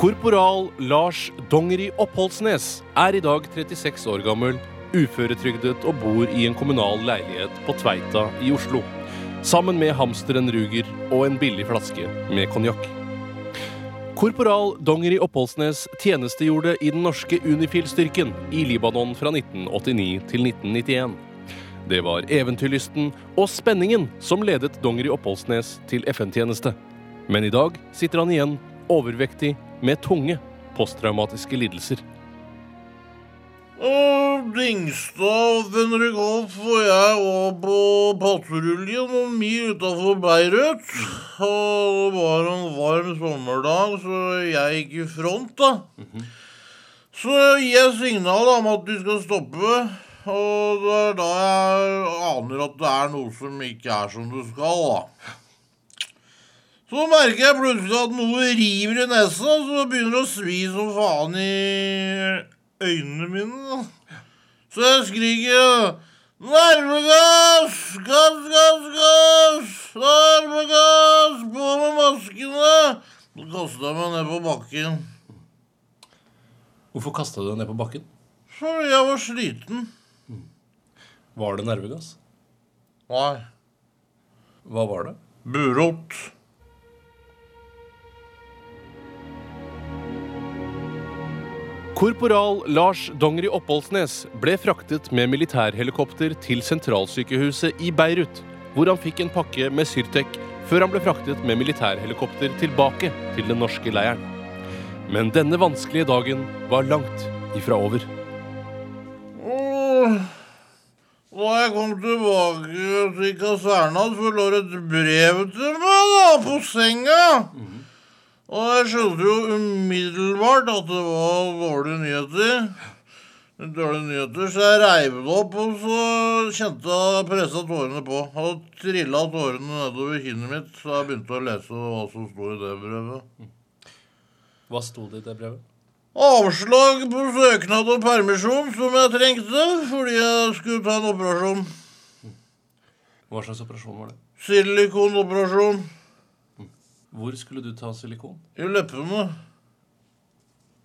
Korporal Lars Dongeri Oppholdsnes er i dag 36 år gammel, uføretrygdet og bor i en kommunal leilighet på Tveita i Oslo. Sammen med hamsteren Ruger og en billig flaske med konjakk. Korporal Dongeri Oppholdsnes tjenestegjorde i den norske Unifil-styrken i Libanon fra 1989 til 1991. Det var eventyrlysten og spenningen som ledet Dongeri Oppholdsnes til FN-tjeneste. Men i dag sitter han igjen overvektig med tunge posttraumatiske lidelser. Dingstad, Fenrik Hoff og jeg var på patrulje noen mil utafor Beirut. Og det var en varm sommerdag, så jeg gikk i front, da. Så gir jeg signal om at de skal stoppe. Og det er da jeg aner at det er noe som ikke er som det skal, da. Så merker jeg plutselig at noe river i nesa, så begynner det å svi som faen i øynene mine. Så jeg skriker Nervegass! Gass, gass, gass! Nervegass! På med maskene! Så kastet jeg meg ned på bakken. Hvorfor kasta du deg ned på bakken? Fordi jeg var sliten. Var det nervegass? Nei. Hva var det? Burot. Korporal Lars Dongeri Oppholdsnes ble fraktet med militærhelikopter til sentralsykehuset i Beirut, hvor han fikk en pakke med Syrtec før han ble fraktet med militærhelikopter tilbake til den norske leiren. Men denne vanskelige dagen var langt ifra over. Da jeg kom tilbake til kaserna, så lå det et brev til meg da, på senga. Og jeg skjønte jo umiddelbart at det var dårlige nyheter. Dårlige nyheter, Så jeg reiv det opp, og så kjente jeg pressa tårene på. Og trilla tårene nedover kinnet mitt, så jeg begynte å lese hva som sto i det brevet. Hva sto det i det brevet? Avslag på søknad om permisjon som jeg trengte fordi jeg skulle ta en operasjon. Hva slags operasjon var det? Silikonoperasjon Hvor skulle du ta silikon? i leppene.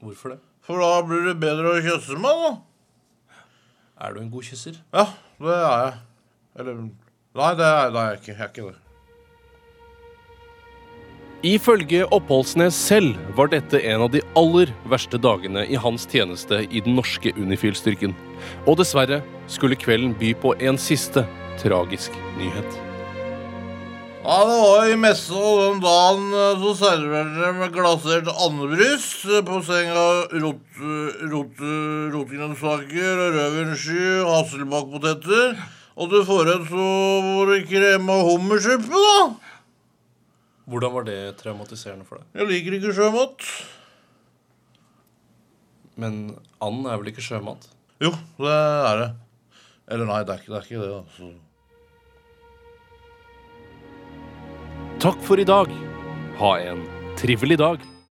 Hvorfor det? For da blir det bedre å kysse meg, da. Er du en god kysser? Ja, det er jeg. Eller Nei, det er, det er jeg ikke. Jeg er ikke det. Ifølge Oppholdsnes selv var dette en av de aller verste dagene i hans tjeneste i den norske Unifil-styrken. Og dessverre skulle kvelden by på en siste tragisk nyhet. Ja, det var i messa og den dagen eh, så serverte de med glasert andebryst eh, på senga rot, rot, rotgrønnsaker, rødvinssky, hasselbakkpoteter. Og til forrett så var det krema hummersuppe, da. Hvordan var det traumatiserende for deg? Jeg liker ikke sjømat. Men and er vel ikke sjømat? Jo, det er det. Eller nei, det er ikke det. Er ikke det altså. Takk for i dag. Ha en trivelig dag.